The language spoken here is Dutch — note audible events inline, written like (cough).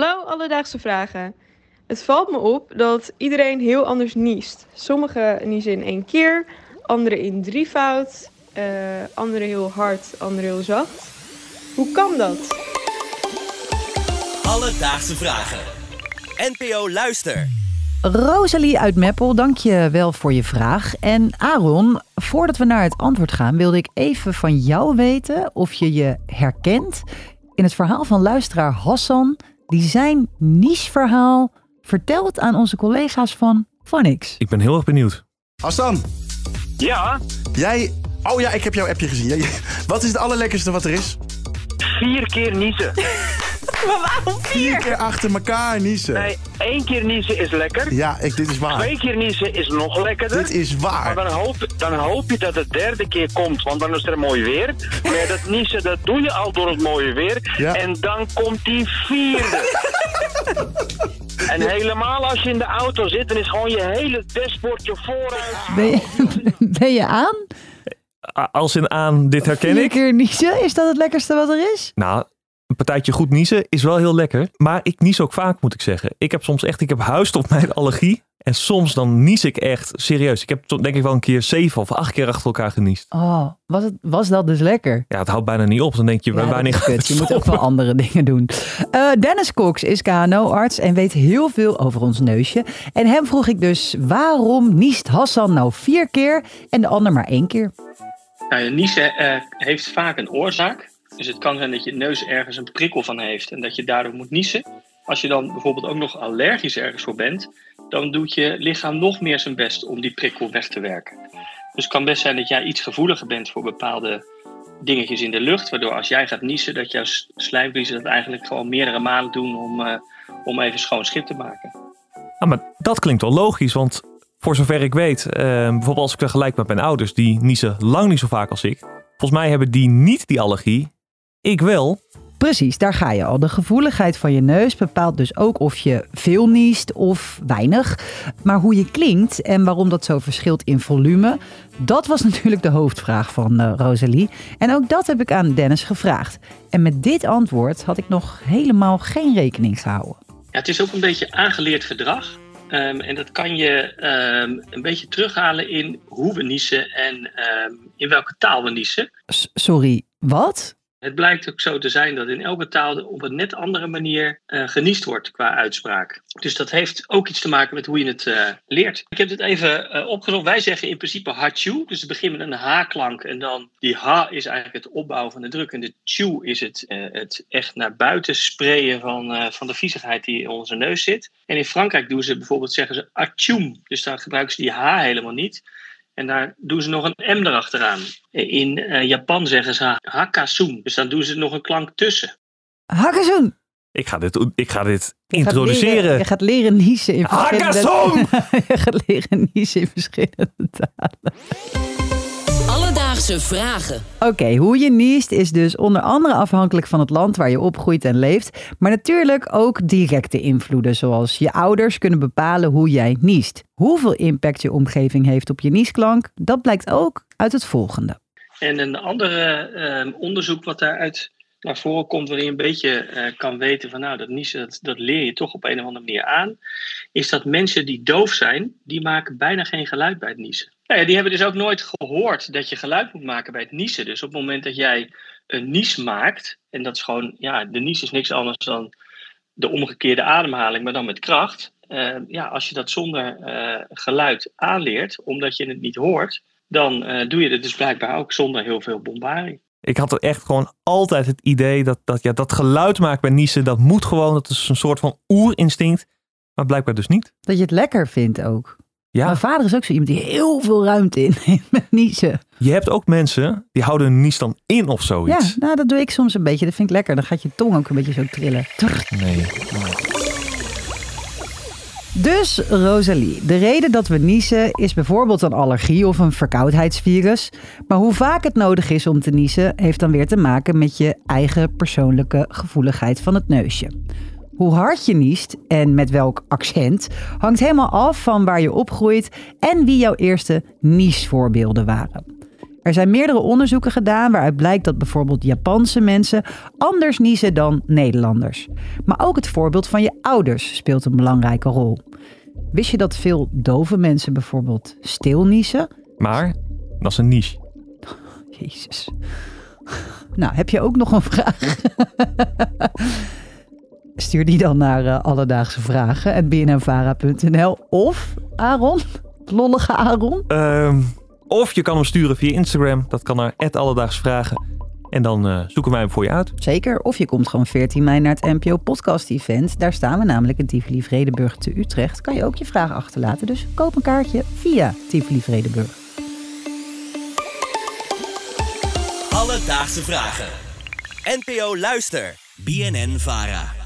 Hallo Alledaagse Vragen. Het valt me op dat iedereen heel anders niest. Sommigen niezen in één keer, anderen in drievoud, uh, anderen heel hard, anderen heel zacht. Hoe kan dat? Alledaagse Vragen. NPO Luister. Rosalie uit Meppel, dank je wel voor je vraag. En Aaron, voordat we naar het antwoord gaan, wilde ik even van jou weten of je je herkent in het verhaal van luisteraar Hassan, die zijn niche-verhaal vertelt aan onze collega's van Vanix. Ik ben heel erg benieuwd. Hassan. Ja? Jij... Oh ja, ik heb jouw appje gezien. (laughs) Wat is het allerlekkerste wat er is? Vier keer niezen. (laughs) Maar waarom vier? keer achter elkaar niezen. Nee, één keer niezen is lekker. Ja, ik, dit is waar. Twee keer niezen is nog lekkerder. Dit is waar. Maar dan hoop, dan hoop je dat het derde keer komt, want dan is er mooi weer. Maar dat niezen, dat doe je al door het mooie weer. Ja. En dan komt die vierde. (laughs) En helemaal als je in de auto zit, dan is gewoon je hele dashboardje vooruit. Ben je, (laughs) ben je aan? Als in aan, dit herken Vier ik. keer niezen, is dat het lekkerste wat er is? Nou, een partijtje goed niezen is wel heel lekker. Maar ik nies ook vaak, moet ik zeggen. Ik heb soms echt, ik heb huisstofmijtallergie. En soms dan nies ik echt serieus. Ik heb denk ik wel een keer zeven of acht keer achter elkaar geniest. Oh, was, het, was dat dus lekker? Ja, het houdt bijna niet op. Dan denk je, Ja, wanneer gaat het Je moet (laughs) ook wel andere dingen doen. Eh, Dennis Cox is KNO-arts en weet heel veel over ons neusje. En hem vroeg ik dus, waarom niest Hassan nou vier keer en de ander maar één keer? Nou, niezen eh, heeft vaak een oorzaak. Dus het kan zijn dat je neus ergens een prikkel van heeft en dat je daardoor moet niezen. Als je dan bijvoorbeeld ook nog allergisch ergens voor bent, dan doet je lichaam nog meer zijn best om die prikkel weg te werken. Dus het kan best zijn dat jij iets gevoeliger bent voor bepaalde dingetjes in de lucht, waardoor als jij gaat niezen, dat jouw slijmvliezen dat eigenlijk gewoon meerdere malen doen om, eh, om even schoon schip te maken. Ah, maar dat klinkt wel logisch, want voor zover ik weet, eh, bijvoorbeeld als ik vergelijk met mijn ouders, die niezen lang niet zo vaak als ik. Volgens mij hebben die niet die allergie. Ik wel. Precies, daar ga je al. De gevoeligheid van je neus bepaalt dus ook of je veel niest of weinig. Maar hoe je klinkt en waarom dat zo verschilt in volume, dat was (laughs) natuurlijk de hoofdvraag van eh, Rosalie. En ook dat heb ik aan Dennis gevraagd. En met dit antwoord had ik nog helemaal geen rekening gehouden. Ja, het is ook een beetje aangeleerd gedrag. Ehm, en dat kan je ehm, een beetje terughalen in hoe we niezen en ehm, in welke taal we niezen. S- sorry, wat? Het blijkt ook zo te zijn dat in elke taal op een net andere manier eh, geniest wordt qua uitspraak. Dus dat heeft ook iets te maken met hoe je het eh, leert. Ik heb dit even eh, opgezocht. Wij zeggen in principe hachu. Dus het begint met een H-klank. En dan die H is eigenlijk het opbouwen van de druk. En de chu is het, het echt naar buiten sprayen van, van de viezigheid die in onze neus zit. En in Frankrijk doen ze bijvoorbeeld zeggen ze achum. Dus daar gebruiken ze die H helemaal niet. En daar doen ze nog een M erachteraan. In eh, Japan zeggen ze hakasun. Dus dan doen ze nog een klank tussen. Hakkazoen! Ik ga dit, ik ga dit Je gaat introduceren. leren- Je gaat leren niezen in verschillende Hakkazoen! (laughs) Je gaat leren niezen in verschillende talen. Alledaagse vragen. Oké, hoe je niest is dus onder andere afhankelijk van het land waar je opgroeit en leeft. Maar natuurlijk ook directe invloeden, zoals je ouders kunnen bepalen hoe jij niest. Hoeveel impact je omgeving heeft op je niesklank, dat blijkt ook uit het volgende. En een andere eh, onderzoek wat daaruit naar voren komt, waarin je een beetje eh, kan weten van nou, dat niezen, dat, leer je toch op een of andere manier aan, is dat mensen die doof zijn, die maken bijna geen geluid bij het niezen. Nou ja, die hebben dus ook nooit gehoord dat je geluid moet maken bij het niezen. Dus op het moment dat jij een nies maakt, en dat is gewoon, ja, de nies is niks anders dan de omgekeerde ademhaling, maar dan met kracht. Eh, ja, als je dat zonder eh, geluid aanleert, omdat je het niet hoort, dan doe je het dus blijkbaar ook zonder heel veel bombarie. Ik had er echt gewoon altijd het idee dat, dat, ja, dat geluid maken bij niezen, dat moet gewoon. Dat is een soort van oerinstinct. Maar blijkbaar dus niet. Dat je het lekker vindt ook. Ja, Mijn vader is ook zo iemand die heel veel ruimte in met niezen. je hebt ook mensen die houden hun nies dan in of Ja, zoiets. nou dat doe ik soms een beetje. Dat vind ik lekker. Dan gaat je tong ook een beetje zo trillen. Trrr. Nee. Dus Rosalie, de reden dat we niezen is bijvoorbeeld een allergie of een verkoudheidsvirus. Maar hoe vaak het nodig is om te niezen, heeft dan weer te maken met je eigen persoonlijke gevoeligheid van het neusje. Hoe hard je niest en met welk accent hangt helemaal af van waar je opgroeit en wie jouw eerste niesvoorbeelden waren. Er zijn meerdere onderzoeken gedaan waaruit blijkt dat bijvoorbeeld Japanse mensen anders niezen dan Nederlanders. Maar ook het voorbeeld van je ouders speelt een belangrijke rol. Wist je dat veel dove mensen bijvoorbeeld stil niezen? Maar dat is een niche. (laughs) Jezus. Nou, heb je ook nog een vraag? (laughs) Stuur die dan naar uh, alledaagse vragen bnnvara.nl of Aaron, lollige Aaron. Ehm, of je kan hem sturen via Instagram. Dat kan naar Alledaagse Vragen. En dan uh, zoeken wij hem voor je uit. Zeker. Of je komt gewoon 14 mei naar het NPO Podcast Event. Daar staan we namelijk in Tivoli Vredeburg te Utrecht. Kan je ook je vragen achterlaten. Dus koop een kaartje via Tivoli Vredeburg. Alledaagse Vragen. NPO Luister. BNN Vara.